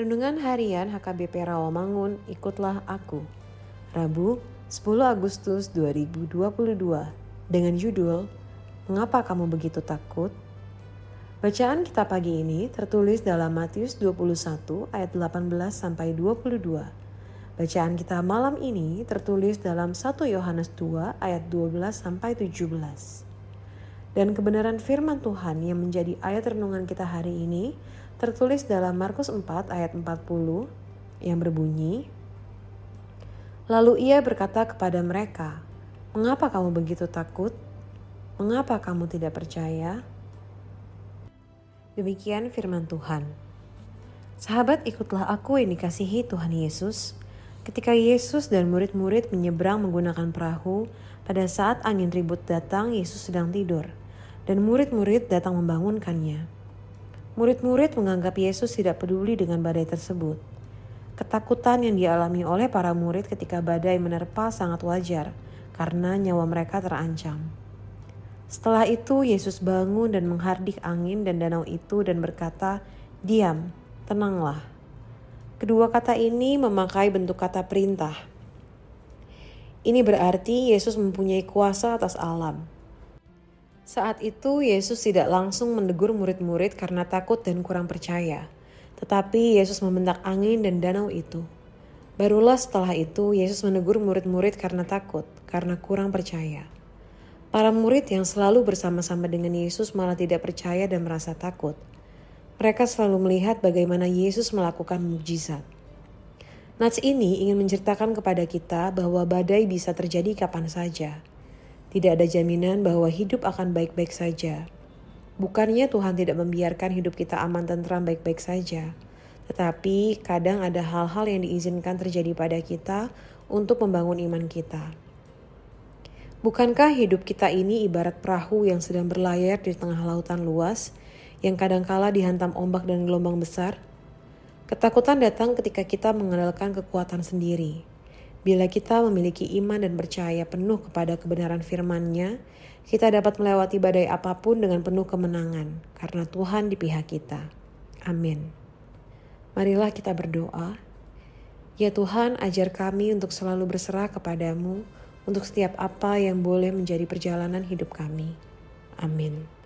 Renungan Harian HKBP Rawamangun, ikutlah aku. Rabu, 10 Agustus 2022 dengan judul Mengapa kamu begitu takut? Bacaan kita pagi ini tertulis dalam Matius 21 ayat 18 sampai 22. Bacaan kita malam ini tertulis dalam 1 Yohanes 2 ayat 12 sampai 17. Dan kebenaran firman Tuhan yang menjadi ayat renungan kita hari ini tertulis dalam Markus 4 ayat 40 yang berbunyi, Lalu ia berkata kepada mereka, Mengapa kamu begitu takut? Mengapa kamu tidak percaya? Demikian firman Tuhan. Sahabat ikutlah aku yang dikasihi Tuhan Yesus. Ketika Yesus dan murid-murid menyeberang menggunakan perahu, pada saat angin ribut datang, Yesus sedang tidur dan murid-murid datang membangunkannya. Murid-murid menganggap Yesus tidak peduli dengan badai tersebut. Ketakutan yang dialami oleh para murid ketika badai menerpa sangat wajar karena nyawa mereka terancam. Setelah itu Yesus bangun dan menghardik angin dan danau itu dan berkata, "Diam, tenanglah." Kedua kata ini memakai bentuk kata perintah. Ini berarti Yesus mempunyai kuasa atas alam. Saat itu Yesus tidak langsung menegur murid-murid karena takut dan kurang percaya. Tetapi Yesus membentak angin dan danau itu. Barulah setelah itu Yesus menegur murid-murid karena takut, karena kurang percaya. Para murid yang selalu bersama-sama dengan Yesus malah tidak percaya dan merasa takut. Mereka selalu melihat bagaimana Yesus melakukan mujizat. Nats ini ingin menceritakan kepada kita bahwa badai bisa terjadi kapan saja. Tidak ada jaminan bahwa hidup akan baik-baik saja. Bukannya Tuhan tidak membiarkan hidup kita aman tentram baik-baik saja, tetapi kadang ada hal-hal yang diizinkan terjadi pada kita untuk membangun iman kita. Bukankah hidup kita ini ibarat perahu yang sedang berlayar di tengah lautan luas, yang kadangkala dihantam ombak dan gelombang besar? Ketakutan datang ketika kita mengandalkan kekuatan sendiri, Bila kita memiliki iman dan percaya penuh kepada kebenaran firman-Nya, kita dapat melewati badai apa pun dengan penuh kemenangan, karena Tuhan di pihak kita. Amin. Marilah kita berdoa. Ya Tuhan, ajar kami untuk selalu berserah kepadamu untuk setiap apa yang boleh menjadi perjalanan hidup kami. Amin.